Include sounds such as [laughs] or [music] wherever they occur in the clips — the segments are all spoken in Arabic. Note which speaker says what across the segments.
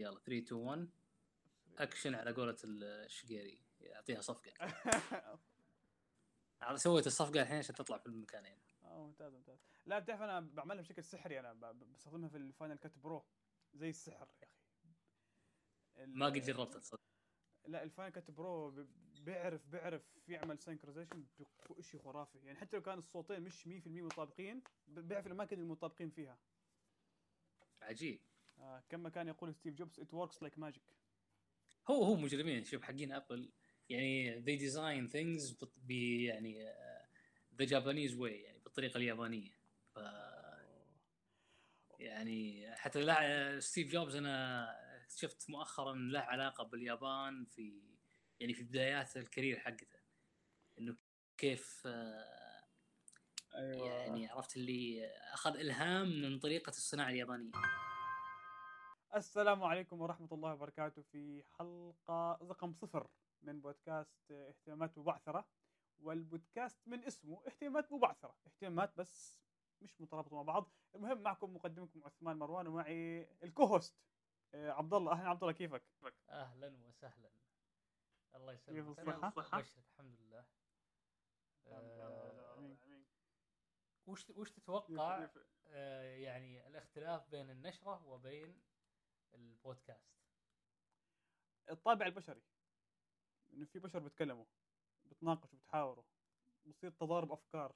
Speaker 1: يلا 3 2 1 أكشن على قولة الشقيري يعطيها صفقة. [laughs] سويت الصفقة الحين عشان تطلع في المكانين.
Speaker 2: آه ممتاز ممتاز. لا بتعرف أنا بعملها بشكل سحري أنا بستخدمها في ال Final Cut Pro. زي السحر يا أخي.
Speaker 1: ما قد جربتها تصدق
Speaker 2: لا ال Final Cut Pro بيعرف بيعرف يعمل synchronization شيء خرافي. يعني حتى لو كان الصوتين مش 100% مطابقين بيعرف الاماكن المطابقين فيها.
Speaker 1: عجيب.
Speaker 2: آه كما كان يقول ستيف جوبز it works like magic
Speaker 1: هو هو مجرمين. شوف حقين Apple يعني they design things ب يعني the Japanese way يعني بالطريقة اليابانية. ف يعني حتى لا ستيف جوبز أنا اكتشفت مؤخرا له علاقة باليابان في يعني في بدايات ال career حقته. إنه كيف آه،
Speaker 2: أيوه.
Speaker 1: يعني عرفت اللي أخذ إلهام من طريقة الصناعة اليابانية.
Speaker 2: السلام عليكم ورحمة الله وبركاته في حلقة رقم صفر من بودكاست اهتمامات مبعثرة والبودكاست من اسمه اهتمامات مبعثرة. اهتمامات بس مش مترابطة مع بعض. المهم معكم مقدمكم عثمان مروان ومعي الكوهوست آه، عبد الله أهلا. عبد الله كيفك؟
Speaker 3: أهلا وسهلا. الله
Speaker 2: كيف
Speaker 3: يسلمك
Speaker 2: الصحة؟
Speaker 3: أنا أبشرك الحمد لله آه، وش وش تتوقع؟ آه، يعني الاختلاف بين النشرة وبين البودكاست.
Speaker 2: الطابع البشري. إنه في بشر بيتكلموا بتناقشوا بتحاوروا بصير تضارب أفكار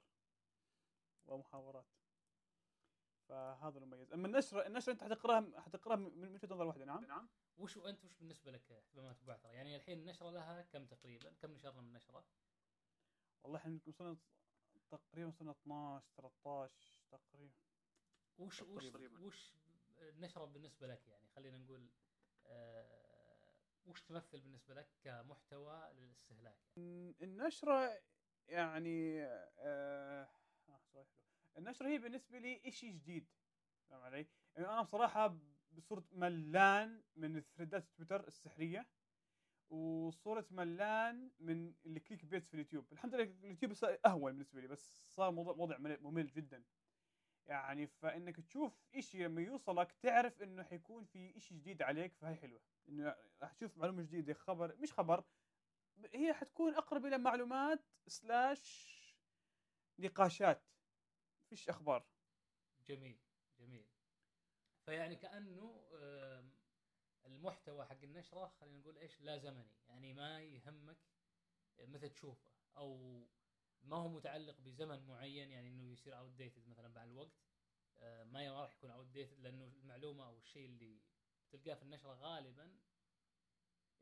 Speaker 2: ومحاورات. فهذا المميز أما النشرة النشرة أنت حتقراها حتقراها من من وجهة نظر واحدة نعم؟ نعم.
Speaker 3: وش أنت وش بالنسبة لك اهتمامات بعثره يعني الحين النشرة لها كم تقريبا؟ كم نشرنا من النشره
Speaker 2: والله إحنا وصلنا تقريبا وصلنا 12 13 تقريبا.
Speaker 3: وش وش
Speaker 2: تقريباً.
Speaker 3: وش النشرة بالنسبة لك يعني خلينا نقول آه، وش تمثل بالنسبة لك كمحتوى للاستهلاك
Speaker 2: النشرة يعني آه آه النشرة هي بالنسبة لي شيء جديد فاهم علي؟ يعني أنا بصراحة صرت ملان من الثريدات تويتر السحرية وصرت ملان من ال click baits في اليوتيوب. الحمد لله اليوتيوب صار أهون بالنسبة لي بس صار موضوع ممل- ممل جدا. يعني فإنك تشوف إشي لما يوصلك تعرف إنه حيكون في إشي جديد عليك فهي حلوة. إنه راح تشوف معلومة جديدة خبر مش خبر هي حتكون أقرب إلى معلومات slash نقاشات. فيش أخبار.
Speaker 3: جميل جميل. فيعني كأنه المحتوى حق النشرة خلينا نقول إيش لا زمني. يعني ما يهمك متى تشوفه أو ما هو متعلق بزمن معين يعني إنه يصير outdated مثلا مع الوقت. آه، ما راح يكون outdated لأنه المعلومة أو الشيء اللي تلقاه في النشرة غالبا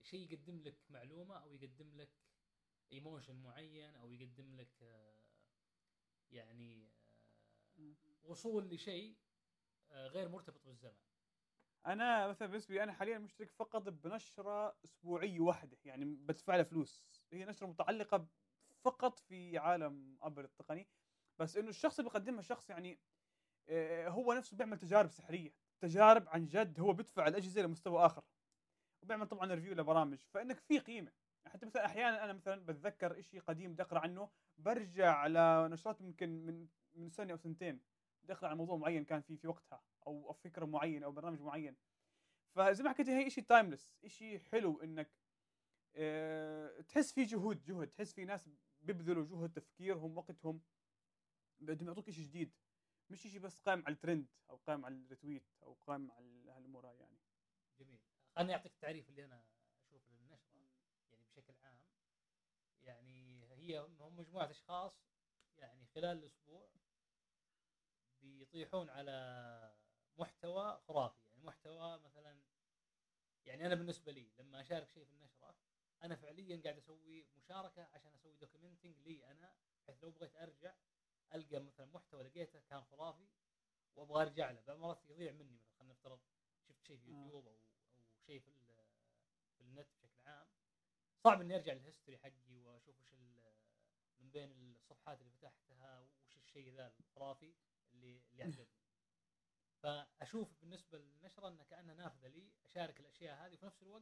Speaker 3: شيء يقدم لك معلومة أو يقدم لك emotion معين أو يقدم لك آه، يعني آه، وصول لشيء غير مرتبط بالزمن.
Speaker 2: أنا مثلا بالنسبة لي أنا حاليا مشترك فقط بنشرة أسبوعية واحدة يعني بدفع لها فلوس. هي نشرة متعلقة فقط في عالم Apple التقني بس إنه الشخص اللي بيقدمها شخص يعني آه، هو نفسه بيعمل تجارب سحرية تجارب عن جد هو بيدفع الأجهزة لمستوى آخر وبيعمل طبعا review لبرامج فإنك في قيمة. حتى مثلا أحيانا أنا مثلا بتذكر شيء قديم بدي أقرأ عنه برجع لنشرات يمكن من من سنة أو سنتين بدي أقرأ عن موضوع معين كان في في وقتها أو فكرة معينة أو برنامج معين. فزي ما حكيت هي شيء تايمليس شيء حلو إنك آه تحس في جهود جهد تحس في ناس بيبذلوا جهد تفكيرهم وقتهم. بدهم يعطوك شيء جديد. مش شيء بس قائم على الترند أو قائم على الريتويت أو قائم على هالأمور يعني.
Speaker 3: جميل. خليني أعطيك التعريف اللي أنا أشوفه للنشرة يعني بشكل عام. يعني هي هم مجموعة أشخاص يعني خلال الأسبوع بيطيحون على محتوى خرافي. يعني محتوى مثلا يعني أنا بالنسبة لي لما أشارك شيء في النشرة أنا فعليا قاعد أسوي مشاركة عشان أسوي دوكيومنتنج لي أنا بحيث لو بغيت أرجع ألقى مثلا محتوى لقيته كان خرافي وأبغى أرجع له. بعض المرات يضيع مني مثلا خلينا نفترض شفت شيء في
Speaker 2: آه.
Speaker 3: يوتيوب أو أو شيء في في النت بشكل عام. صعب إني أرجع لل history حقي وأشوف وش من بين الصفحات اللي فتحتها وش الشيء ذا الخرافي اللي اللي عجبني فأشوف بالنسبة للنشرة انها كانها نافذة لي أشارك الأشياء هذه وفي نفس الوقت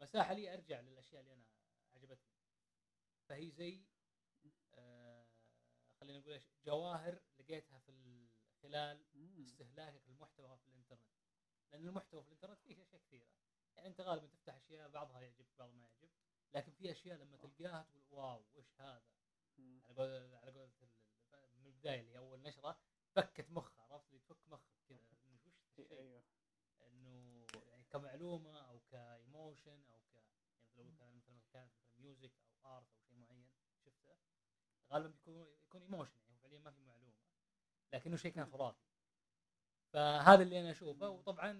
Speaker 3: مساحة لي أرجع للأشياء اللي أنا عجبتني فهي زي آه خلينا نقول جواهر لقيتها في ال- خلال استهلاكك للمحتوى في الإنترنت. لأن المحتوى في الإنترنت فيه أشياء كثيرة. غالبا تفتح أشياء بعضها يعجبك بعضها ما يعجب لكن في أشياء لما تلقاها تقول wow وش هذا. على قول على قولة ال- من البداية اللي أول نشرة فكت مخها عرفت اللي تفك مخك كذا [laughs] وش الشيء؟
Speaker 2: أيوه.
Speaker 3: إنه يعني كمعلومة ك emotion أو ك يعني لو كان مثلا كانت مثلا music أو art أو شيء معين شفته؟ غالبا بيكون يكون emotion يعني فعليا ما في معلومة لكنه شيء كان خرافي. فهذا اللي أنا أشوفه. وطبعا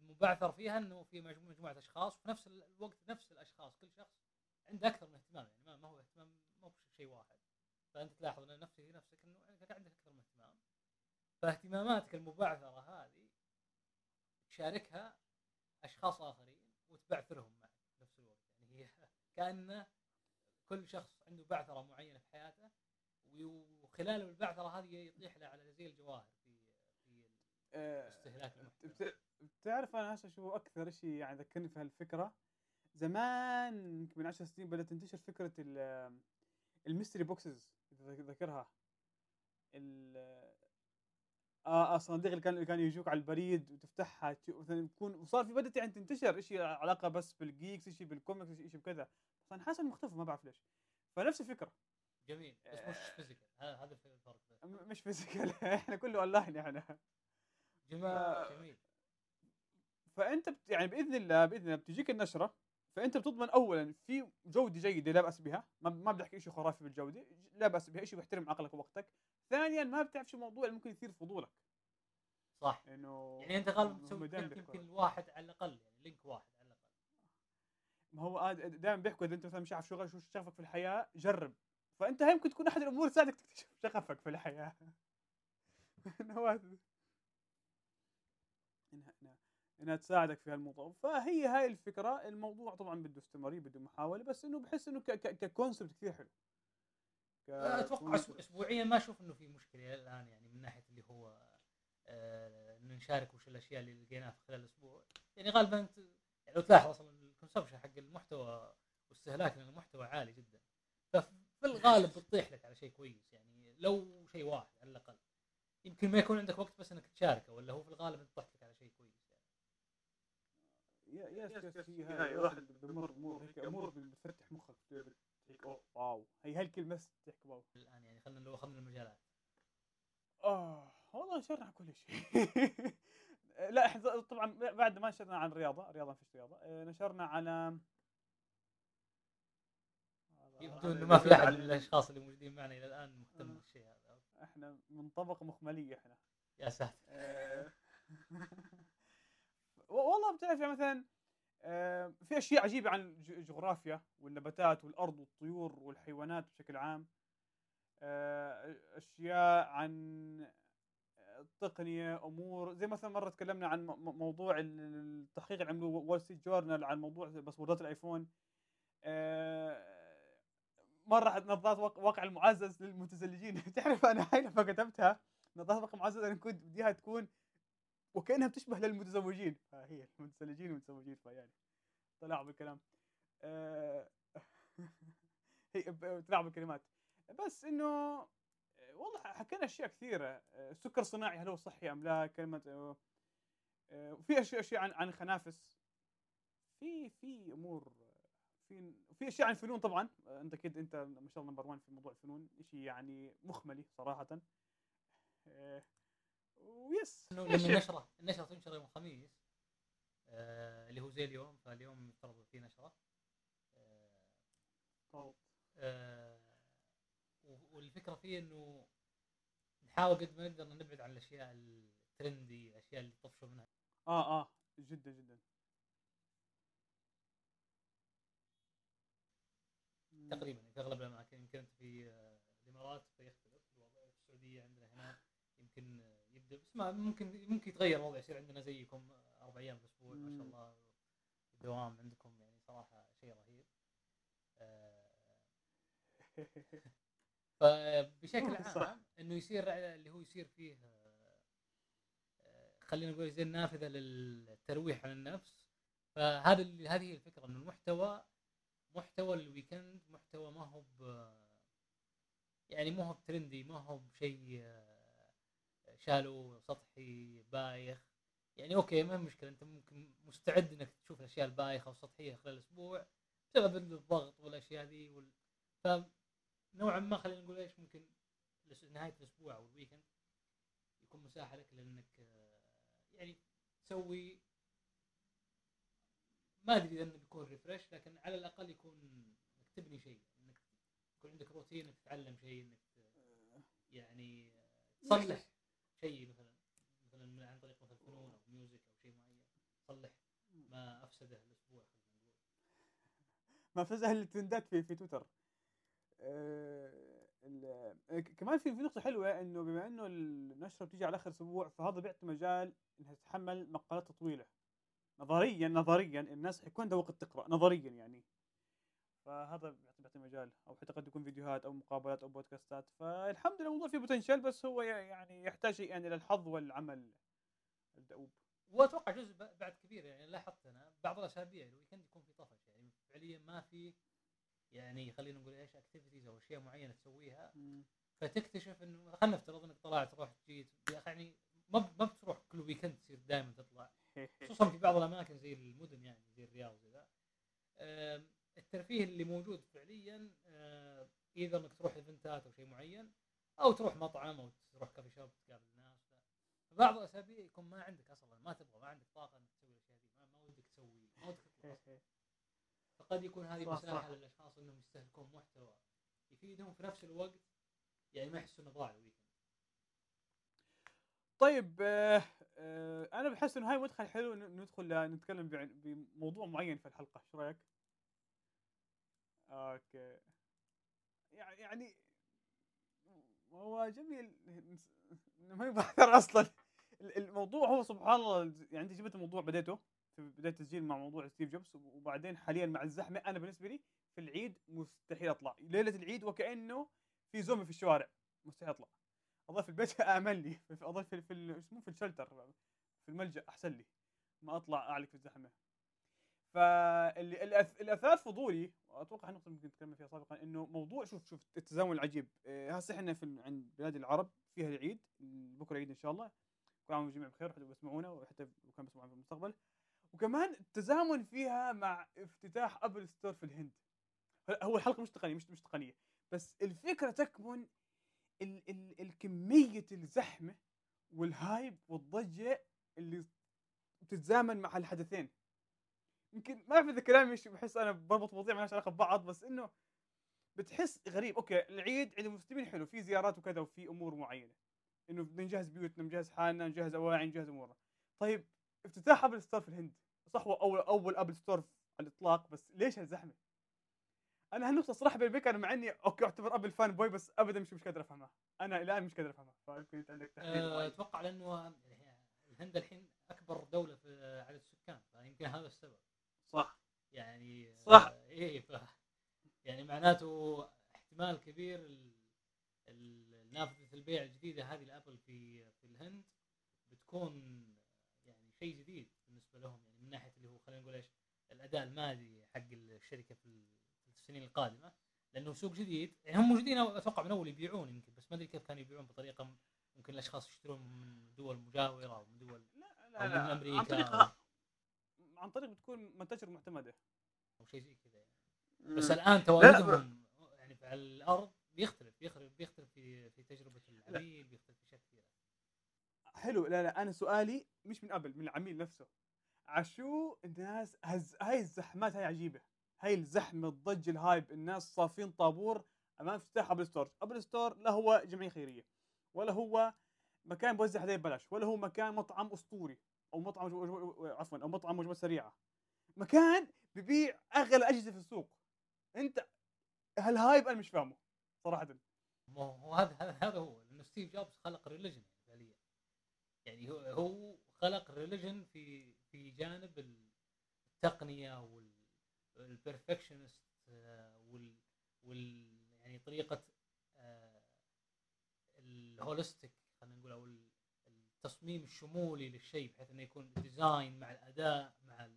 Speaker 3: المبعثر فيها إنه في مجمو- مجموعة أشخاص وفي نفس الوقت نفس الأشخاص. كل شخص عنده أكثر من اهتمام يعني ما- ما هو اهتمام مو بشيء واحد. فأنت تلاحظ إن نفسك نفسك إنه عندك أكثر من اهتمام. فاهتماماتك المبعثرة هذه تشاركها أشخاص آخرين وتبعثرهم معك في نفس الوقت. يعني هي [laughs] كانه كل شخص عنده بعثرة معينة في حياته وخلال البعثرة هذه يطيح له على زي الجواهر في في
Speaker 2: آه،
Speaker 3: استهلاك المحتوى.
Speaker 2: بت- بتعرف أنا هسه شو أكثر شيء يعني ذكرني في هالفكرة؟ زمان يمكن من 10 سنين بدأت تنتشر فكرة ال- ال mystery boxes إذا ذاك- ذاكرها ال آه آه، صناديق اللي كان اللي كانوا يجوك على البريد وتفتحها مثلا يكون وصار في بدأت يعني تنتشر شيء علاقة بس بال geeks شيء بالكوميكس شيء بكذا. بس حاسس إنه مختفي ما بعرف ليش. فنفس الفكرة.
Speaker 3: جميل. بس مش physical هذا هذا الفرق
Speaker 2: مش physical [laughs] إحنا كله اونلاين إحنا.
Speaker 3: جميل جميل.
Speaker 2: فأنت بت يعني بإذن الله بإذن الله بتجيك النشرة. فأنت بتضمن اولا في جودة جيدة لا بأس بها. ما ما بدي احكي شيء خرافي بالجودة. لا بأس بها. شيء بيحترم عقلك ووقتك. ثانيا ما بتعرف شو الموضوع اللي ممكن يثير فضولك.
Speaker 3: صح.
Speaker 2: إنه
Speaker 3: يعني أنت غالبا تسوي يمكن واحد على الأقل يعني link واحد على الأقل.
Speaker 2: ما هو دائما بيحكوا إذا أنت مثلا مش عارف شو شو شغفك في الحياة جرب. فأنت هاي ممكن تكون أحد الأمور تساعدك تكتشف شغفك في الحياة. [laughs] انها انها إنها تساعدك في هالموضوع. فهي هاي الفكرة. الموضوع طبعا بده استمرارية بده محاولة بس إنه بحس إنه ك concept كثير حلو.
Speaker 3: أتوقع اسبوعيا ما أشوف إنه في مشكلة إلى الآن يعني من ناحية اللي هو آه، إن نشارك وش الأشياء اللي لقيناها في خلال الأسبوع يعني غالبا انت يعني لو تلاحظ أصلا ال consumption حق المحتوى واستهلاك للمحتوى عالي جدا. ففي الغالب بتطيح لك على شيء كويس يعني لو شيء واحد على الأقل. يمكن ما يكون عندك وقت بس إنك تشاركه ولا هو في الغالب انت تطيح لك على شيء كويس؟ يعني
Speaker 2: يا yes yes هي هاي الواحد بمر أمور هيك امور بتفتح مخك أوه، واو. هي بس تحكي واو.
Speaker 3: الآن يعني خلينا لو اخذنا المجالات.
Speaker 2: آه والله نشرنا عن كل شيء. [laughs] لا إحنا طبعا بعد ما نشرنا عن الرياضه الرياضه ما فيش رياضة. آه، نشرنا على
Speaker 3: يبدو إنه ما في أحد من الأشخاص اللي موجودين معنا إلى الآن مهتم
Speaker 2: آه.
Speaker 3: بالشيء هذا.
Speaker 2: إحنا من طبقة مخملية إحنا.
Speaker 3: يا ساتر.
Speaker 2: آه، [laughs] والله بتعرف يعني مثلا في أشياء عجيبة عن الج- الجغرافيا والنباتات والأرض والطيور والحيوانات بشكل عام. آه، أشياء عن التقنيه أمور زي مثلا مرة تكلمنا عن موضوع ال- التحقيق اللي عملوه وول ستريت جورنال عن موضوع password ات الآيفون. آه، مرة نظارات واقع المعزز للمتزلجين. [laughs] تعرف أنا هاي لما كتبتها؟ نظارات واقع معزز أنا كنت بديها تكون وكأنها بتشبه للمتزوجين. فهي المتزلجين والمتزوجين فيعني طلعوا بالكلام. آه، [laughs] هي طلعوا بالكلمات. بس إنه آه، والله حكينا أشياء كثيرة. آه، السكر الصناعي هل هو صحي أم لا؟ كلمة آه، آه، وفي أشياء أشياء عن عن خنافس. في في أمور في في أشياء عن الفنون طبعا. آه، أنت أكيد أنت ما شاء الله نمبر 1 في موضوع الفنون. شيء يعني مخملي صراحة. آه، ويس.
Speaker 3: إنه لما النشره النشره تنشر يوم الخميس آه اللي هو زي اليوم فاليوم يفترض في نشرة. آه آه و- والفكرة فيه إنه نحاول قد ما نقدر نبعد عن الأشياء الترندي الأشياء اللي طفشوا منها.
Speaker 2: آه آه جدا جدا.
Speaker 3: تقريبا في أغلب الأماكن يمكن انت في آه، الإمارات فيختلف الوضع في السعوديه عندنا هنا يبدأ بس ما ممكن ممكن يتغير الوضع يصير عندنا زيكم أربع أيام في الأسبوع ما شاء. الله الدوام عندكم يعني صراحة شيء رهيب آه، [laughs] فبشكل. [laughs] عام إنه يصير اللي هو يصير فيه آه، خلينا نقول زي النافذه للترويح عن النفس فهذا اللي هذه هي الفكرة إنه المحتوى محتوى ال weekend محتوى ما هو يعني ما هو ب trendy ما هو بشيء آه، شالو سطحي بايخ. يعني okay ما مشكلة. أنت ممكن مستعد إنك تشوف الأشياء البايخة والسطحيه خلال أسبوع بسبب الضغط والأشياء ذي وال... فنوعا ما خلينا نقول إيش ممكن نهاية الأسبوع أو ال weekend يكون مساحة لك لأنك آه، يعني تسوي. ما أدري إذا بيكون refresh لكن على الأقل يكون إنك تبني شيء إنك يكون عندك روتين إنك تتعلم شيء إنك ت- يعني تصلح. شيء مثلا مثلا من عن طريق مثلا فنون أو music أو شيء معين تصلح ما أفسده الأسبوع خلينا نقول
Speaker 2: ما أفسدها ال trendات في في تويتر. آه، آه، كمان في في نقطة حلوة إنه بما إنه النشرة بتيجي على آخر أسبوع فهذا بيعطي مجال إنها تتحمل مقالات طويلة نظريا نظريا الناس حيكون عندها وقت تقرأ نظريا يعني. فهذا بيعطي مجال أو حتى قد يكون فيديوهات أو مقابلات أو podcastات. فالحمد لله الموضوع فيه potential بس هو يعني يحتاج يعني للحظ والعمل. الدؤوب.
Speaker 3: وأتوقع جزء بعد كبير يعني لاحظت أنا بعض الأسابيع ال weekend يكون في طفش يعني فعليا ما في يعني خلينا نقول إيش activities أو أشياء معينة تسويها. فتكتشف انه خلينا نفترض إنك طلعت رحت جيت. يعني ما ما بتروح كل weekend تصير دائما تطلع. [laughs] خصوصا في بعض الأماكن زي المدن يعني زي الرياض وزي ذا. الترفيه اللي موجود فعليا آه، إذا إنك تروح eventات أو شيء معين أو تروح مطعم أو تروح coffee shop تقابل ناس بعض الاسابيع يكون ما عندك أصلا ما تبغى ما عندك طاقة إنك تسوي الأشياء دي ما, ما ودك تسوي ما ودك تطلع أصلاً. فقد يكون هذه
Speaker 2: مساحة.
Speaker 3: للأشخاص إنهم يستهلكون محتوى يفيدهم في نفس الوقت يعني ما يحسوا انه ضاع ال weekend
Speaker 2: طيب آه آه أنا بحس إنه هاي مدخل حلو ندخل نتكلم بموضوع معين في الحلقة شو رأيك؟ okay. يع- يعني هو جميل. إنه [laughs] ما يبحثر أصلا. ال- الموضوع هو سبحان الله يعني أنت جبت الموضوع بديته في بدايه التسجيل مع موضوع ستيف جوبز وبعدين حاليا مع الزحمة أنا بالنسبة لي في العيد مستحيل أطلع. ليلة العيد وكأنه في زومبي في الشوارع. مستحيل أطلع. اضل في البيت [laughs] امن لي. اضل في في اسمه؟ في الشلتر. في الملجأ. أحسن لي. ما أطلع أعلق في الزحمة. فالاثار فضولي وأتوقع نقطه ممكن نتكلم فيها سابقا إنه موضوع شوف شوف التزامن العجيب. إيه، هسه إحنا في عند بلاد العرب فيها العيد بكرة العيد إن شاء الله. كل عام والجميع بخير وحتى بيسمعونا وحتى لو كان بيسمعونا في المستقبل. وكمان التزامن فيها مع افتتاح Apple Store في الهند. هو الحلقة مش تقنية مش مش تقنية. بس الفكرة تكمن ال ال الكمية الزحمة وال hype والضجة اللي تتزامن مع الحدثين. يمكن ما اعرف اذا كلامي مش بحس أنا بربط مواضيع ما لهاش علاقة ببعض بس إنه بتحس غريب. okay العيد عيد المسلمين حلو في زيارات وكذا وفي أمور معينة. إنه بدنا نجهز بيوتنا نجهز حالنا نجهز أواعي نجهز أمورنا. طيب افتتاح Apple Store في الهند. صح هو اول أول Apple Store على الإطلاق بس ليش هالزحمة؟ أنا هالنقطة صراحة بيني وبينك أنا مع إني okay أعتبر Apple fanboy بس ابدا مش مش قادر أفهمها. أنا الآن مش قادر أفهمها. فيمكن أنت عندك تحليل معين.
Speaker 3: أتوقع لأنه الهند الحين أكبر دولة في عدد السكان فيمكن هذا السبب.
Speaker 2: صح
Speaker 3: يعني
Speaker 2: صح.
Speaker 3: آه، إيه ف يعني معناته احتمال كبير نافذة البيع الجديدة هذه الابل في في الهند بتكون يعني شيء جديد بالنسبة لهم يعني من ناحية اللي هو خلينا نقول إيش الأداء المالي حق الشركة في ال- في السنين القادمة لأنه سوق جديد يعني هم موجودين أتوقع من أول يبيعون يمكن بس ما أدري كيف كانوا يبيعون بطريقة ممكن الأشخاص يشترون من دول مجاورة أو من دول
Speaker 2: لا لا,
Speaker 3: من
Speaker 2: لا.
Speaker 3: أمريكا
Speaker 2: عن طريق عن طريق بتكون متاجر معتمدة.
Speaker 3: أو شيء زي كذا يعني. بس الآن
Speaker 2: لا، لا،
Speaker 3: تواجدهم يعني في على الأرض بيختلف بيختلف بيختلف في في تجربة العميل بيختلف في اشياء كثيره
Speaker 2: حلو لا لا أنا سؤالي مش من Apple من العميل نفسه. عشو الناس هز... هاي الزحمات هاي عجيبة. هاي الزحمة الضج ال hype الناس صافين طابور أمام افتتاح Apple Store. Apple Store لا هو جمعية خيرية ولا هو مكان بوزع هدايا ببلاش ولا هو مكان مطعم أسطوري. أو مطعم. عفوا أو مطعم وجبات سريعة. مكان ببيع أغلى أجهزة في السوق. أنت هال hype أنا مش فاهمه صراحة.
Speaker 3: ما هو هذا هذا هو لأنه ستيف جوبز خلق religion فعليا. يعني هو هو خلق religion في في جانب التقنية وال ال perfectionist وال وال يعني طريقة آه، ال holistic خلينا نقول أو التصميم الشمولي للشيء بحيث إنه يكون ال design مع الأداء مع ال...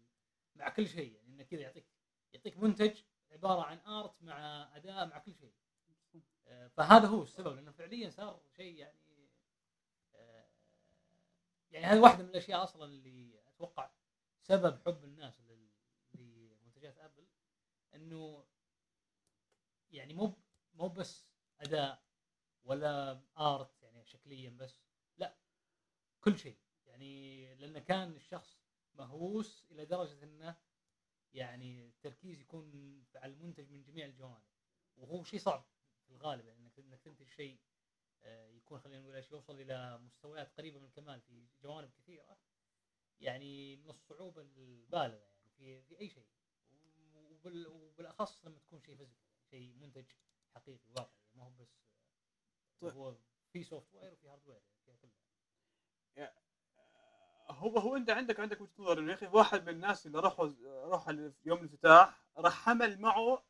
Speaker 3: مع كل شيء. يعني إنه كذا يعطيك يعطيك منتج عبارة عن art مع أداء مع كل شيء. آه، فهذا هو السبب لأنه فعليا صار شيء يعني آه، يعني هذه واحدة من الأشياء أصلا اللي أتوقع سبب حب الناس لل- إنه يعني مو مو بس أداء ولا ارت يعني شكليا بس كل شيء. يعني لأن كان الشخص مهووس إلى درجة إنه يعني التركيز يكون على المنتج من جميع الجوانب. وهو شيء صعب في الغالب يعني انك إنك تنتج شيء آه، يكون خلينا نقول يوصل إلى مستويات قريبة من الكمال في جوانب كثيرة يعني من الصعوبة البالغة يعني في في أي شيء. وبال وبالأخص لما تكون شيء physical شيء منتج حقيقي واقعي ما هو بس
Speaker 2: طيب.
Speaker 3: هو في software وفي hardware فيها كلها.
Speaker 2: هو هو انت عندك عندك وجهة نظر يا أخي. واحد من الناس اللي راحوا ال- يوم الافتتاح راح حمل معه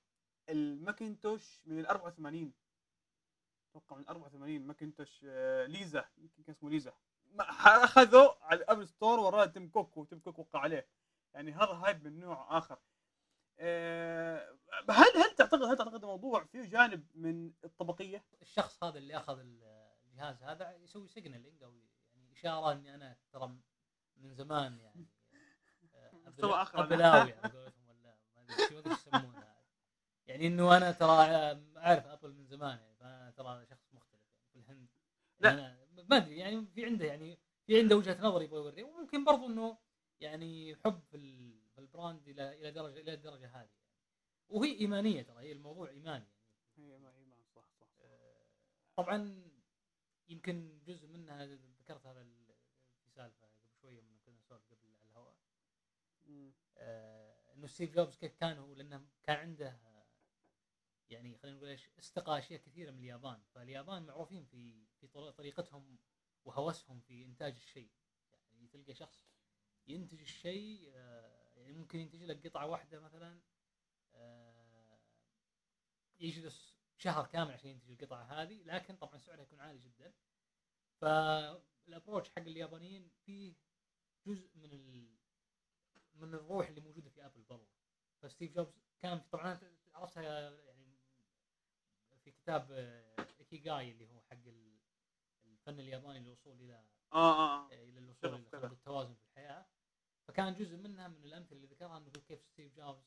Speaker 2: ال Macintosh من ال 84 أتوقع من 84 Macintosh آه، ليزا يمكن كان اسمه ليزا. اخذه على ال Apple Store وراه تيم كوك وتيم كوك وقع عليه. يعني هذا hype من نوع آخر. آه، هل هل تعتقد هل تعتقد الموضوع فيه جانب من الطبقية؟
Speaker 3: الشخص هذا اللي أخذ الجهاز هذا يسوي signaling أو اشاره إني أنا ترى من زمان يعني آه،
Speaker 2: مستوى.
Speaker 3: أبلاوي على قولتهم ولا ما أدري شو يسمونها يعني إنه أنا ترى أعرف Apple من زمان يعني فأنا ترى شخص مختلف يعني في الهند
Speaker 2: لا.
Speaker 3: يعني أنا ما أدري يعني في عنده يعني في عنده وجهة نظر يبغى يوري وممكن برضو إنه يعني حب في ال- في البراند إلى إلى درجه إلى الدرجة هذه يعني. وهي إيمانية ترى هي الموضوع إيماني يعني
Speaker 2: هي ما هي ما صح صح
Speaker 3: طبعا يمكن جزء منها ذكرت هذا في سالفة قبل شوية من كنا نسولف قبل على الهواء. آه، إنه ستيف جوبز كيف كان هو لأنه كان عنده يعني خلينا نقول إيش استقى اشياء كثيرة من اليابان. فاليابان معروفين في في طر- طريقتهم وهوسهم في إنتاج الشيء. يعني تلقى شخص ينتج الشيء آه، يعني ممكن ينتج لك قطعة واحدة مثلا آه، يجلس شهر كامل عشان ينتج القطعة هذه لكن طبعا سعرها يكون عالي جدا. فال approach حق اليابانيين فيه جزء من ال... من الروح اللي موجودة في أبل برضه فستيف جوبز كان في طبعا عرفتها يعني في كتاب آه، إيكيغاي اللي هو حق ال- الفن الياباني للوصول إلى
Speaker 2: آه آه آه.
Speaker 3: إلى الوصول
Speaker 2: إلى.
Speaker 3: خلق التوازن في الحياة فكان جزء منها من الأمثلة اللي ذكرها إنه كيف ستيف جوبز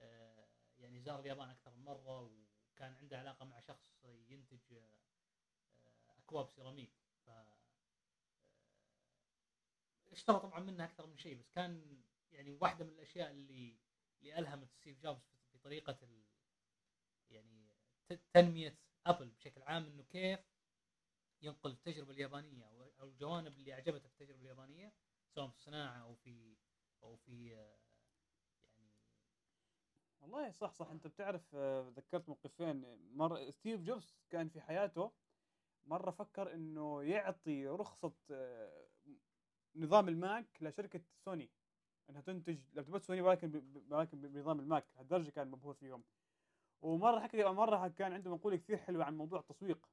Speaker 3: آه، يعني زار اليابان أكثر من مرة وكان عنده علاقة مع شخص ينتج آه، آه، أكواب سيراميك ف آه، اشترى طبعا منها أكثر من شيء بس كان يعني واحدة من الأشياء اللي اللي ألهمت ستيف جوبز في- طريقه ال... يعني تنمية أبل بشكل عام إنه كيف ينقل التجربة اليابانية أو الجوانب اللي اعجبته في التجربة اليابانية سواء في الصناعة أو في أو في آه، يعني
Speaker 2: والله صح صح. أنت بتعرف آه، ذكرت موقفين. مرة ستيف جوبز كان في حياته مرة فكر إنه يعطي رخصة آه، نظام الماك لشركة سوني. إنها تنتج لابتوبات سوني ولكن ولكن بنظام الماك. لهالدرجة كان مبهور فيهم. ومرة حكى مرة كان عنده مقولة كثير حلوة عن موضوع التسويق.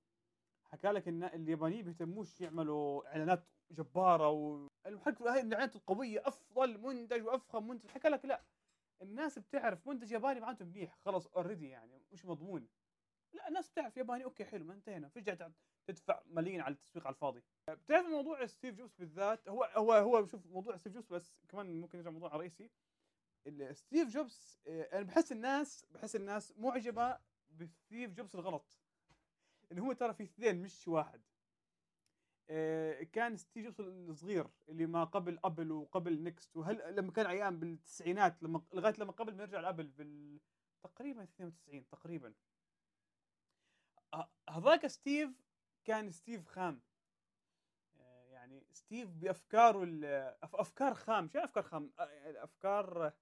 Speaker 2: حكى لك إن اليابانيين بيهتموش يعملوا إعلانات جبارة والحق هاي الإعلانات القوية أفضل منتج وأفخم منتج. حكى لك لا. الناس بتعرف منتج ياباني معناته منيح. خلاص already يعني مش مضمون. لا الناس بتعرف ياباني أوكي حلو ما انتهينا. قاعد تدفع ملايين على التسويق على الفاضي. بتعرف موضوع ستيف جوبز بالذات؟ هو هو هو شوف موضوع ستيف جوبز بس كمان ممكن نرجع موضوع رئيسي ستيف جوبز آه، أنا بحس الناس بحس الناس معجبة بستيف جوبز الغلط. انه هو ترى في اثنين مش واحد. آه، كان ستيف جوبز الصغير اللي ما قبل أبل وقبل نكست وهل لما كان أيام بالتسعينات لما لغاية لما قبل ما يرجع لأبل بال تقريبا 92 تقريبا. هذاك ستيف كان ستيف خام. آه، يعني ستيف بأفكاره أفكار خام. شو أفكار خام؟ آه، يعني أفكار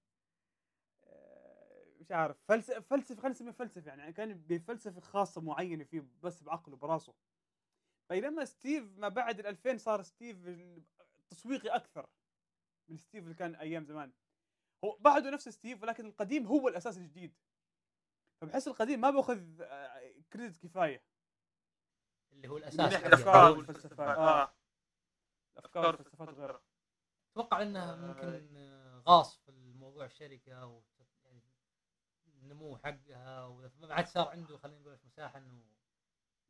Speaker 2: آه، مش عارف فلسفه فلسفة خلينا نسميها فلسفة يعني كان بفلسفة خاصة معينة فيه بس بعقله براسه. بينما ستيف ما بعد ال 2000 صار ستيف تسويقي أكثر من ستيف اللي كان أيام زمان. هو بعده نفس ستيف ولكن القديم هو الأساس الجديد. فبحس القديم ما باخذ آه، credit كفاية.
Speaker 3: اللي هو الأساس.
Speaker 2: الافكار والفلسفات آه. الافكار والفلسفات غير
Speaker 3: أتوقع إنها
Speaker 2: آه.
Speaker 3: ممكن آه، غاص في الموضوع الشركة و يعني النمو حقها وما عاد صار عنده خلينا نقول مساحة إنه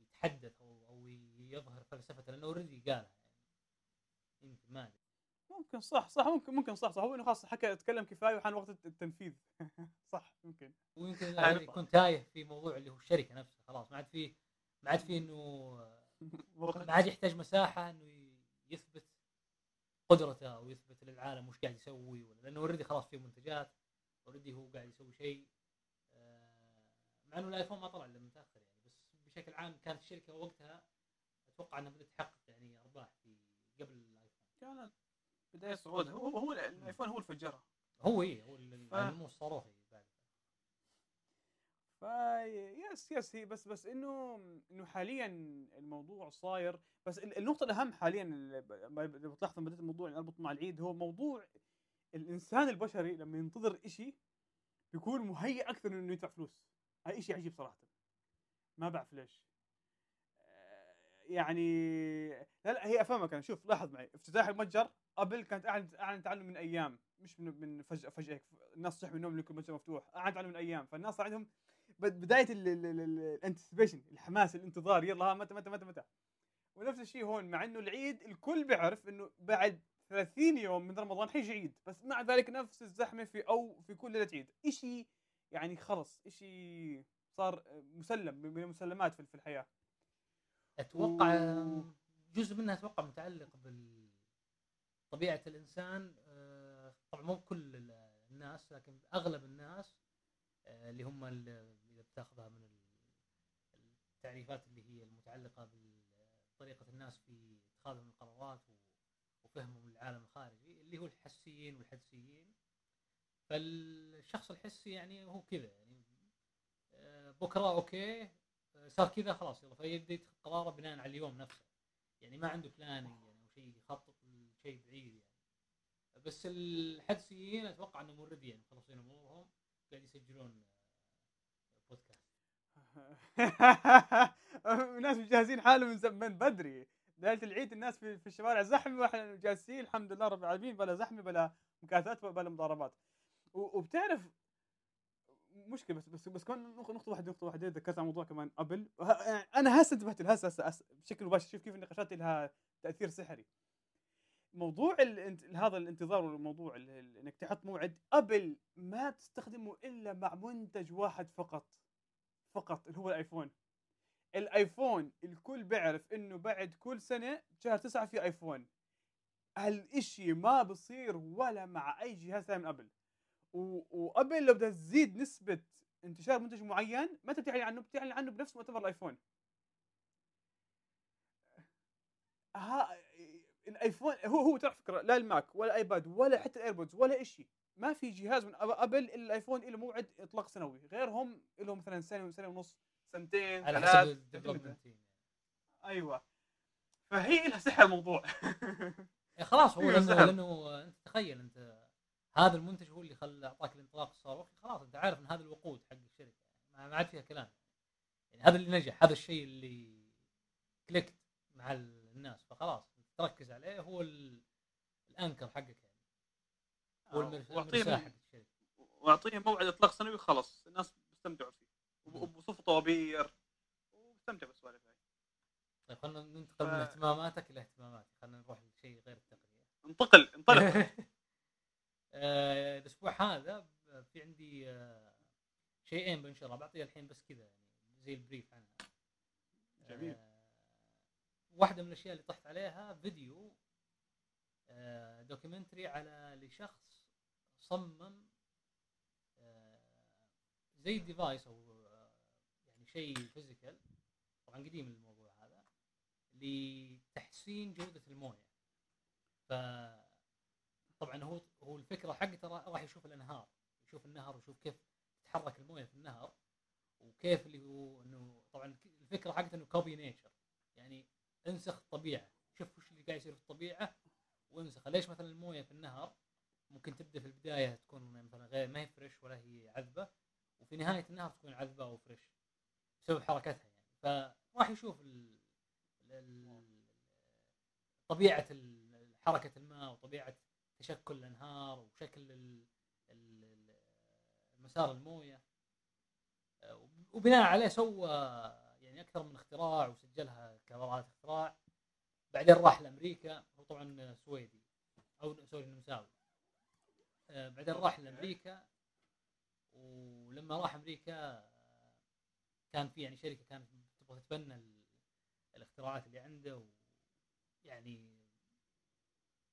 Speaker 3: يتحدث أو أو يظهر فلسفته لأنه already قالها يعني. يمكن ما أدري.
Speaker 2: ممكن صح صح ممكن ممكن صح صح. هو إنه خلاص حكى تكلم كفاية وحان وقت الت- التنفيذ. [laughs] صح ممكن
Speaker 3: ويمكن
Speaker 2: يعني-
Speaker 3: يكون تايه في موضوع اللي هو الشركة نفسها خلاص. ما عاد في ما عاد في إنه [laughs] ما عاد يحتاج مساحة إنه يثبت قدرته أو يثبت للعالم وش قاعد يسوي ولا لأنه already خلاص في منتجات already هو قاعد يسوي شيء. آه، مع إنه الآيفون ما طلع إلا متأخر يعني بس بشكل عام كانت الشركة وقتها أتوقع إنها بدأت تحقق يعني أرباح في قبل الآيفون.
Speaker 2: كانت بداية صعودها هو هو الآيفون هو الفجره.
Speaker 3: هو إيه هو ال-
Speaker 2: ف-
Speaker 3: النمو الصاروخي بعد
Speaker 2: ف yes yes هي بس بس إنه إنه حاليا الموضوع صاير. بس ال- النقطة الأهم حاليا اللي ب- ب- اللي بتلاحظ لما بديت الموضوع اللي أربط مع العيد هو موضوع الإنسان البشري لما ينتظر إشي بيكون مهيئ أكثر إنه يدفع فلوس. هاي إشي عجيب صراحة. ما بعرف ليش. آه، يعني لا لا هي أفهمك أنا. شوف لاحظ معي. افتتاح المتجر قبل كانت اعلنت اعلنت عنه من أيام. مش من, من فجأة فجأة. الناس صحوا من النوم لكم المتجر مفتوح. اعلنت عنه من أيام. فالناس صار عندهم بداية الانتسبيشن الحماس الانتظار يلا ها متى متى متى متى. ونفس الشيء هون مع إنه العيد الكل بيعرف إنه بعد 30 يوم من رمضان حيجي عيد. بس مع ذلك نفس الزحمة في أو في كل ليلة عيد. شيء يعني خلص شيء صار مسلم من المسلمات في الحياة.
Speaker 3: أتوقع
Speaker 2: و-
Speaker 3: جزء منها أتوقع متعلق بطبيعه الإنسان. آه، طبعا مو كل ال- الناس لكن أغلب الناس آه، اللي هم بتاخذها من ال- التعريفات اللي هي المتعلقة بطريقة الناس في اتخاذهم القرارات وفهمهم للعالم الخارجي اللي هو الحسيين والحدسيين. فالشخص الحسي يعني هو كذا يعني آه، بكرة أوكي آه، صار كذا خلاص يلا فيبدأ يتخذ قراره بناء على اليوم نفسه. يعني ما عنده planning يعني أو شيء يخطط لشيء بعيد يعني. بس الحدسيين أتوقع انهم already يعني مخلصين أمورهم قاعد يسجلون [laughs]
Speaker 2: الناس مجهزين حالهم من بدري. ليلة العيد الناس في, في الشوارع زحمة وإحنا جالسين الحمد لله رب العالمين بلا زحمة بلا مكاثات بلا مضاربات. وبتعرف مشكلة بس بس بس كمان نقطة واحدة نقطة واحدة ذكرت عن موضوع كمان قبل. أنا هسه انتبهت لها هسه بشكل مباشر. شوف كيف النقاشات لها تأثير سحري. موضوع الانت... هذا الانتظار والموضوع ال- ال- انك تحط موعد قبل ما تستخدمه إلا مع منتج واحد فقط. فقط اللي هو الآيفون. الآيفون الكل بيعرف إنه بعد كل سنة شهر تسعة في آيفون. هالإشي ما بصير ولا مع أي جهاز ثاني من قبل. وقبل لو بدها تزيد نسبة انتشار منتج معين أنت بتعلن عنه بتعلن عنه بنفس مؤتمر الآيفون. ها الآيفون هو هو ترى فكرة لا الماك ولا ايباد ولا حتى الايربودز ولا شيء ما في جهاز من إلا الأيفون له موعد إطلاق سنوي غيرهم لهم مثلا سنة سنه ونص سنتين
Speaker 3: على حسب.
Speaker 2: ال
Speaker 3: development team
Speaker 2: أيوه. فهي لها سحر الموضوع.
Speaker 3: إيه خلاص هو [laughs]
Speaker 2: لأنه.
Speaker 3: لأنه أنت تخيل أنت هذا المنتج هو اللي خلى أعطاك الانطلاق الصاروخي خلاص أنت عارف إن هذا الوقود حق الشركة. ما عاد فيها كلام. يعني هذا اللي نجح هذا الشيء اللي كليكت مع الناس. فخلاص تركز عليه هو ال- الأنكر حقك يعني.
Speaker 2: واعطيه وأعطيه موعد إطلاق سنوي خلص الناس بيستمتعوا فيه. وب- وبصفوا طوابير وبيستمتعوا بالسوالف هاي.
Speaker 3: طيب خلينا ننتقل من
Speaker 2: ف-
Speaker 3: اهتماماتك إلى اهتماماتي. خلينا نروح لشيء غير التقنية.
Speaker 2: انتقل انطلق. [laughs]
Speaker 3: آه، الأسبوع هذا في عندي آه، شيئين بنشرها بعطيها الحين بس كذا يعني زي ال brief عنها.
Speaker 2: جميل.
Speaker 3: آه، واحدة من الأشياء اللي طحت عليها فيديو آه، documentary على لشخص صمم آه، زي device أو آه، يعني شيء physical طبعا قديم الموضوع هذا لتحسين جودة الموية. ف طبعا هو هو الفكرة حقته را- راح يشوف الأنهار يشوف النهر ويشوف كيف تتحرك الموية في النهر وكيف اللي هو إنه طبعا الفكرة حقته إنه copy nature يعني انسخ الطبيعة شوف وش اللي قاعد يصير في الطبيعة وانسخه. ليش مثلا الموية في النهر ممكن تبدأ في البداية تكون مثلا غير ما هي فريش ولا هي عذبة وفي نهاية النهر تكون عذبة أو فريش بسبب حركتها يعني. فراح يشوف ال... ال... طبيعة حركة الماء وطبيعة تشكل الأنهار وشكل ال... مسار الموية. وبناء عليه سوى يعني أكثر من اختراع وسجلها كبراءة اختراع. بعدين راح لأمريكا هو طبعا سويدي أو سوري النمساوي آه، بعدين راح لأمريكا. ولما راح أمريكا آه، كان في يعني شركة كانت تبغى تتبنى ال- الاختراعات اللي عنده. يعني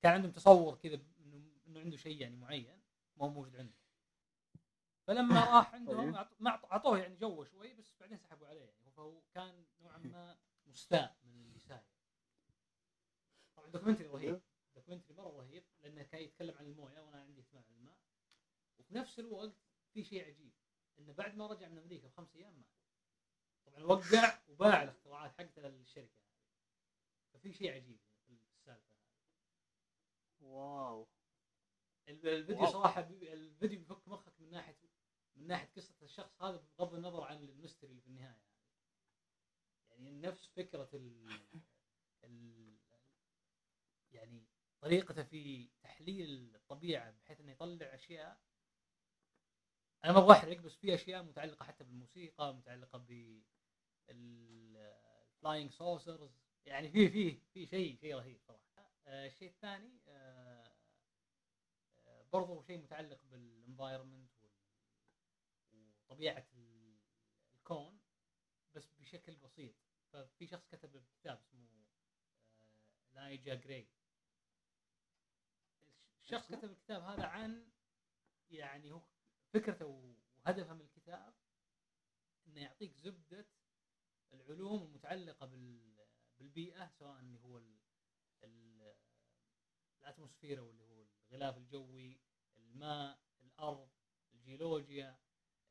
Speaker 3: كان عندهم تصور كذا انه عنده شيء يعني معين ما هو موجود عندهم. فلما [coughs] راح عندهم
Speaker 2: طيب.
Speaker 3: أعطوه يعني جوه شوي بس بعدين سحبوا عليه. يعني فهو كان نوعا ما مستاء من اللي صاير طبعا documentary رهيب. مره رهيب لأنه كان يتكلم عن الموية وأنا عندي اهتمام عن الماء. وفي نفس الوقت في شيء عجيب انه بعد ما رجع من أمريكا بخمس أيام مات. طبعا وقع وباع الاختراعات حقته للشركة ففي شيء عجيب في السالفة
Speaker 2: wow.
Speaker 3: ال- الفيديو wow. صراحة الفيديو بيفك مخك من ناحيه من ناحية قصة الشخص هذا بغض النظر عن ال mystery اللي في النهاية. يعني نفس فكرة ال... ال... يعني طريقته في تحليل الطبيعة بحيث إنه يطلع أشياء. أنا ما أبغى احرق بس في أشياء متعلقة حتى بالموسيقى متعلقة ب ال flying saucers يعني في في في شيء شيء رهيب صراحة. آه، الشيء الثاني آه، آه، برضو شيء متعلق بال environment وطبيعة ال- الكون بس بشكل بسيط. ففي شخص كتب كتاب اسمه آه، لايجا جراي
Speaker 2: اسمه؟
Speaker 3: كتب الكتاب هذا عن يعني هو فكرته وهدفه من الكتاب إنه يعطيك زبدة العلوم المتعلقة بال بالبيئة سواء اللي هو ال ال الأتموسفير واللي هو الغلاف الجوي الماء الأرض الجيولوجيا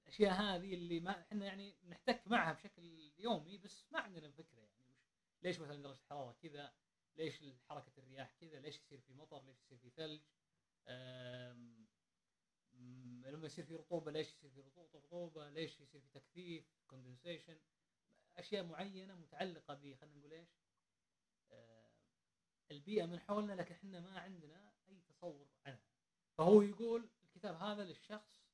Speaker 3: الأشياء هذه اللي ما إحنا يعني نحتك معها بشكل يومي بس ما عندنا فكرة يعني ليش مثلا درجة الحرارة كذا؟ ليش حركة الرياح كذا؟ ليش يصير في مطر؟ ليش يصير في ثلج؟ لما يصير في رطوبة ليش يصير في رطوبة؟ رطوبة ليش يصير في تكثيف؟ كوندنسيشن أشياء معينة متعلقة ب خلينا نقول إيش؟ البيئة من حولنا لكن إحنا ما عندنا أي تصور عنها. فهو يقول الكتاب هذا للشخص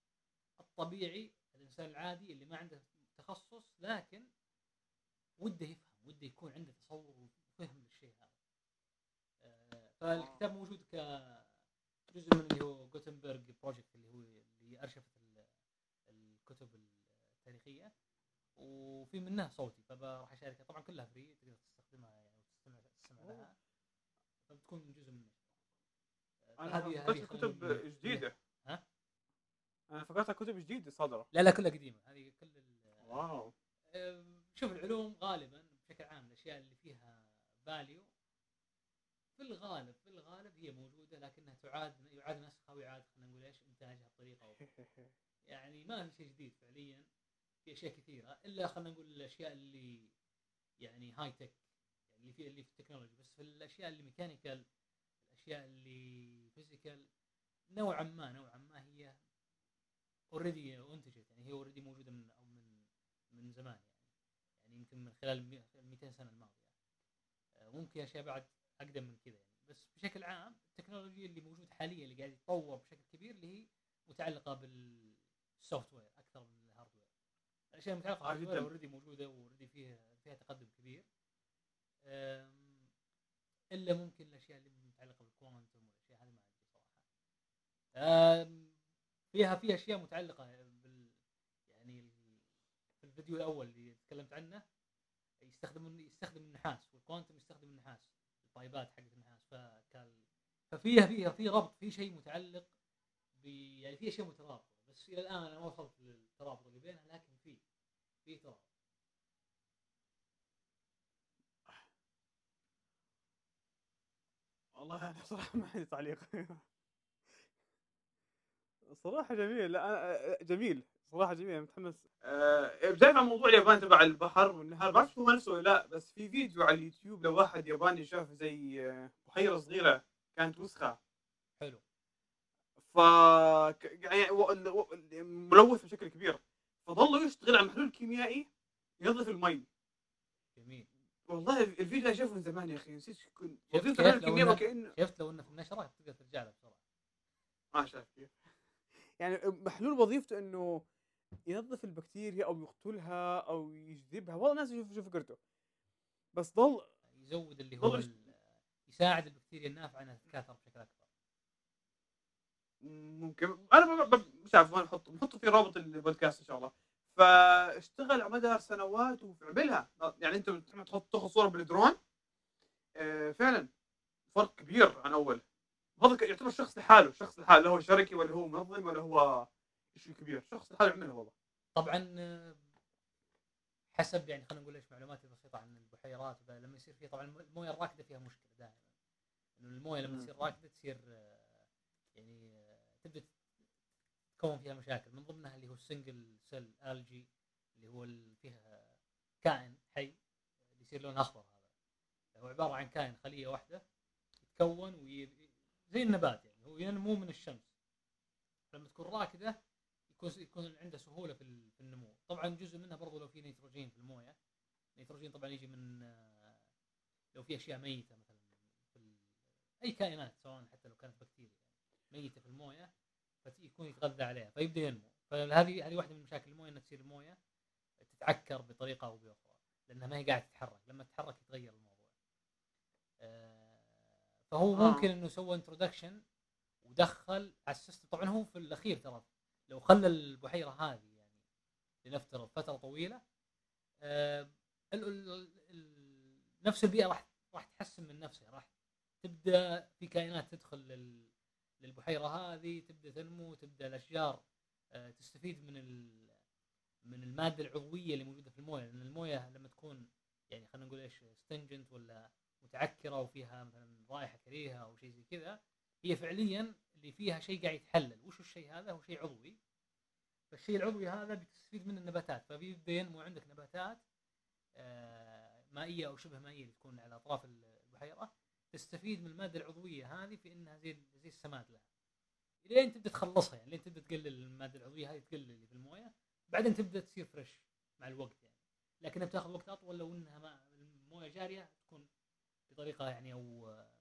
Speaker 3: الطبيعي الإنسان العادي اللي ما عنده تخصص لكن وده يفهم وده يكون عنده تصور وفهم للشيء هذا. آه، فالكتاب موجود كجزء من اللي هو جوتنبرغ project اللي هو اللي أرشفت ال- الكتب التاريخية وفي منها صوتي فراح أشاركها. طبعا كلها free تقدر تستخدمها يعني وتستمع تستمع. لها. فبتكون جزء من
Speaker 2: أنا
Speaker 3: هذه- هذه
Speaker 2: كتب جديدة.
Speaker 3: ها؟
Speaker 2: أنا فكرتها كتب جديدة صادرة.
Speaker 3: لا لا كلها قديمة. هذه كل ال-
Speaker 2: واو.
Speaker 3: شوف العلوم غالبا بشكل عام الأشياء اللي فيها فاليو في الغالب في الغالب هي موجودة لكنها تعاد يعاد نسخها ويعاد خلينا نقول إيش إنتاجها بطريقة أو [laughs] يعني ما في شيء جديد فعليا في أشياء كثيرة إلا خلينا نقول الأشياء اللي يعني high tech يعني اللي في اللي في ال technology. بس في الأشياء اللي mechanical الأشياء اللي physical نوعا ما نوعا ما هي already انتجت يعني هي already موجودة من أو من من زمان يعني. يعني يمكن من خلال ال 200 سنة الماضية. آه، ممكن اشياء بعد أقدم من كذا يعني. بس بشكل عام التكنولوجيا اللي موجود حاليا اللي قاعد يتطور بشكل كبير اللي هي متعلقة بال software أكثر من ال hardware. الاشياء المتعلقه
Speaker 2: بال
Speaker 3: hardware.
Speaker 2: already
Speaker 3: موجودة و already فيها فيها تقدم كبير. إلا ممكن الأشياء اللي متعلقة بال quantum والأشياء هذه ما أدري صراحة. فيها في أشياء متعلقة بال يعني في الفيديو الأول اللي تكلمت عنه يستخدم يستخدم النحاس وال quantum يستخدم النحاس. ال pipeات حقت النحاس فكان ففيها فيها في ربط في شيء متعلق ب يعني في اشياء مترابطه بس إلى الآن أنا ما وصلت للترابط اللي بينها لكن في في ترابط.
Speaker 2: والله أنا صراحة ما عندي تعليق. صراحة جميل. لا أنا جميل. صراحة جميل متحمس أه بداية عن موضوع اليابان تبع البحر والنهار ما بعرف هو نفسه ولا لا بس في فيديو على اليوتيوب لواحد ياباني شاف زي آه، بحيرة صغيرة كانت وسخة.
Speaker 3: حلو.
Speaker 2: ف ك- يعني ملوث بشكل كبير. فظل يشتغل على محلول كيميائي ينظف المي.
Speaker 3: جميل.
Speaker 2: والله الفيديو ده شافه من زمان يا أخي نسيت كنت
Speaker 3: شفت لو
Speaker 2: وكانه
Speaker 3: شفت لو إنه في النشرة تقدر ترجع له بسرعة.
Speaker 2: ما شاف كيف. يعني محلول وظيفته إنه ينظف البكتيريا أو يقتلها أو يجذبها. والله ناس شوف شوف فكرته. بس ضل
Speaker 3: يزود اللي هو ال- يساعد البكتيريا النافعه إنها تتكاثر بشكل أكبر.
Speaker 2: ممكن. أنا ب- ب- مش عارف وين نحط نحطه في رابط البودكاست إن شاء الله. فاشتغل على مدار سنوات وعملها يعني أنت لما تحط تاخذ صورة بالدرون. آه، فعلا. فرق كبير عن أول. هذا يعتبر شخص لحاله. شخص لحاله. لا هو شركي ولا هو منظم ولا هو شيء كبير شخص لحاله يعملها والله.
Speaker 3: طبعا حسب يعني خلينا نقول إيش معلوماتي البسيطه عن البحيرات لما يصير فيه طبعا الموية الراكدة فيها مشكلة دائما. انه الموية لما. تصير راكدة تصير يعني تبدأ تكون فيها مشاكل. من ضمنها اللي هو ال single cell algae اللي هو ال- فيها كائن حي اللي يصير لونه أخضر هذا. هو عبارة عن كائن خلية واحدة يتكون وي... زي النبات يعني هو ينمو من الشمس. لما تكون راكدة يكون يكون عنده سهولة في ال- في النمو. طبعا جزء منها برضو لو في نيتروجين في الموية. النيتروجين طبعا يجي من آه، لو في أشياء ميتة مثلا في أي كائنات سواء حتى لو كانت بكتيريا ميتة في الموية فيكون يتغذى عليها فيبدأ ينمو. فهذه هذه واحدة من مشاكل الموية انها تصير الموية تتعكر بطريقة أو بأخرى لأنها ما هي قاعدة تتحرك. لما تتحرك يتغير الموضوع. آه، فهو
Speaker 2: آه.
Speaker 3: ممكن إنه سوى introduction ودخل على ال system. طبعا هو في الأخير ترى لو خلى البحيرة هذه يعني لنفترض فترة طويلة نفس البيئة راح راح تحسن من نفسها راح تبدأ في كائنات تدخل لل- للبحيرة هذه تبدأ تنمو تبدأ الأشجار آه، تستفيد من من المادة العضوية اللي موجودة في الموية لأن الموية لما تكون يعني خلينا نقول إيش ستنجنت ولا متعكرة وفيها مثلا رائحة كريهة أو شيء زي كذا هي فعليا اللي فيها شيء قاعد يتحلل. وش الشيء هذا؟ هو شيء عضوي. فالشيء العضوي هذا بتستفيد منه النباتات. فبيبدا ينمو عندك نباتات آه، مائية أو شبه مائية اللي تكون على أطراف البحيرة تستفيد من المادة العضوية هذه في إنها زي زي السماد لها. لين تبدأ تخلصها يعني لين تبدأ تقلل المادة العضوية هذه تقلل اللي في الموية. بعدين تبدأ تصير fresh مع الوقت يعني. لكنها بتاخذ وقت أطول لو إنها ما الموية جارية تكون بطريقة يعني أو آه،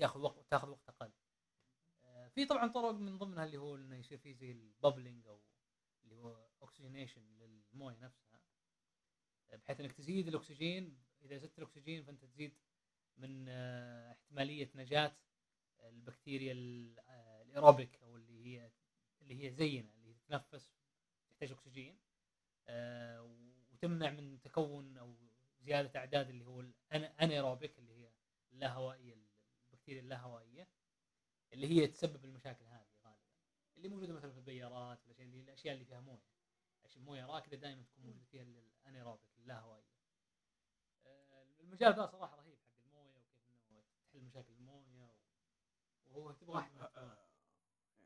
Speaker 3: ياخذ وقت تاخذ وقت أقل. آه، في طبعا طرق من ضمنها اللي هو إنه يصير في زي ال bubbling أو اللي هو oxygenation للموية نفسها. آه، بحيث إنك تزيد الأكسجين. إذا زدت الأكسجين فأنت تزيد من آه، احتمالية نجاة البكتيريا ال- الأيروبيك أو اللي هي اللي هي زينا اللي تتنفس تحتاج أكسجين. وتمنع من تكون أو زيادة أعداد اللي هو ال anaerobic اللي هي اللاهوائيه البكتيريا اللاهوائيه اللي هي تسبب المشاكل هذه غالبا اللي موجودة مثلا في البيارات ولا شيء اللي الأشياء اللي فيها موية عشان المويه راكدة دائما تكون موجودة فيها ال anaerobic اللاهوائيه آه، المجال ذا صراحة رهيب حق الموية وكيف إنه تحل مشاكل الموية وهو تبغى واحد من الاهتمامات.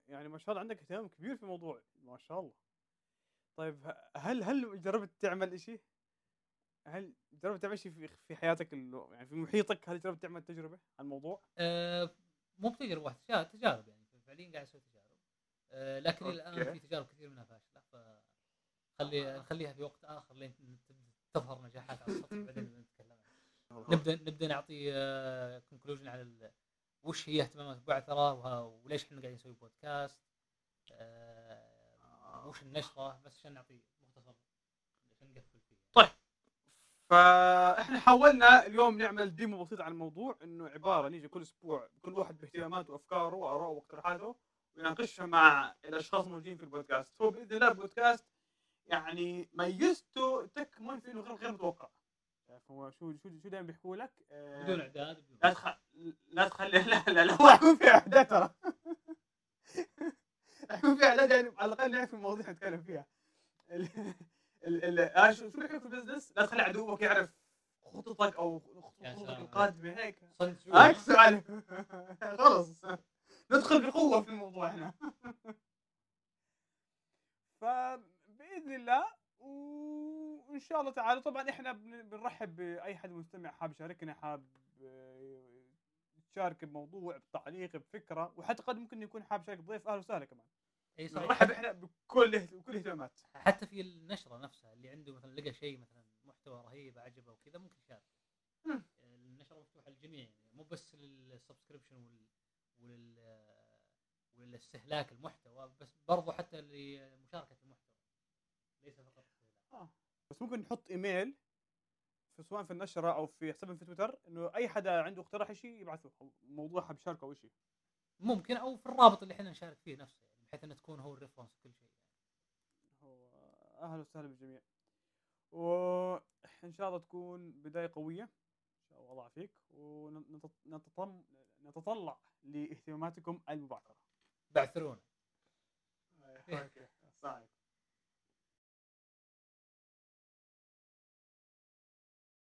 Speaker 2: يعني ما شاء الله عندك اهتمام كبير في الموضوع ما شاء الله طيب هل هل جربت تعمل شيء؟ هل جربت تعمل شيء في في حياتك يعني في محيطك هل جربت تعمل تجربة عن الموضوع؟
Speaker 3: آه، مو بتجربة واحدة تجارب- يعني فعليا قاعد أسوي تجارب آه، لكن الآن
Speaker 2: أوكي.
Speaker 3: في تجارب كثير منها فاشلة فخلي نخليها في وقت آخر لين تظهر نجاحات على السطح بعدين نتكلم. [laughs] نبدأ نبدأ نعطي conclusion على ال- وش هي اهتمامات بعثره وه- وليش إحنا قاعدين نسوي بودكاست آه، وش النشرة بس عشان نعطي مختصر عشان نقفل فيه
Speaker 2: فاحنا حاولنا اليوم نعمل demo بسيط عن الموضوع إنه عبارة نيجي كل أسبوع كل واحد باهتماماته وأفكاره وآراءه واقتراحاته ونناقشها مع الأشخاص الموجودين في البودكاست. هو بإذن الله البودكاست يعني ميزته تكمن في إنه غير غير متوقع. هو شو شو شو دائما بيحكوا لك؟ آه،
Speaker 3: بدون إعداد
Speaker 2: لا تخ... لا تخلي لا لا لا هو حيكون [laughs] في إعداد ترى. [laughs] حيكون في إعداد يعني على الأقل نعرف المواضيع نتكلم فيها. ال... ال... ال... آه شو في البزنس؟ لا تخلي عدوك يعرف خططك
Speaker 3: أو
Speaker 2: خططك. القادمة هيك. عكس على [laughs] خلص. ندخل بقوة في الموضوع هنا. [laughs] فبإذن الله وإن شاء الله تعالى طبعا إحنا بن- بنرحب بأي حد مستمع حاب يشاركنا حاب آه، يشارك بموضوع بتعليق بفكرة وحتى قد ممكن يكون حاب يشارك ضيف أهلا وسهلا كمان.
Speaker 3: اي صحيح.
Speaker 2: نرحب إحنا بكل بكل الاهتمامات
Speaker 3: حتى في النشرة نفسها اللي عنده مثلا لقى شيء مثلا محتوى رهيب عجبه وكذا ممكن يشارك. النشرة مفتوحة للجميع يعني مو بس للسبسكريبشن وال ولل وللاستهلاك المحتوى بس برضو حتى لمشاركة المحتوى. ليس فقط استهلاك.
Speaker 2: بس ممكن نحط إيميل في سواء في النشرة أو في حسابنا في تويتر إنه أي حدا عنده اقتراح شيء يبعثه موضوع حاب يشاركه أو شيء
Speaker 3: ممكن أو في الرابط اللي إحنا نشارك فيه نفسه. يعني بحيث إنه تكون هو الريفرنس كل شيء
Speaker 2: هو أهلا وسهلا بالجميع. وان شاء الله تكون بداية قوية. إن شاء الله الله يعافيك ونتطلع نتطلع لاهتماماتكم المبعثره
Speaker 3: بعثرونا
Speaker 2: أوكي. [laughs]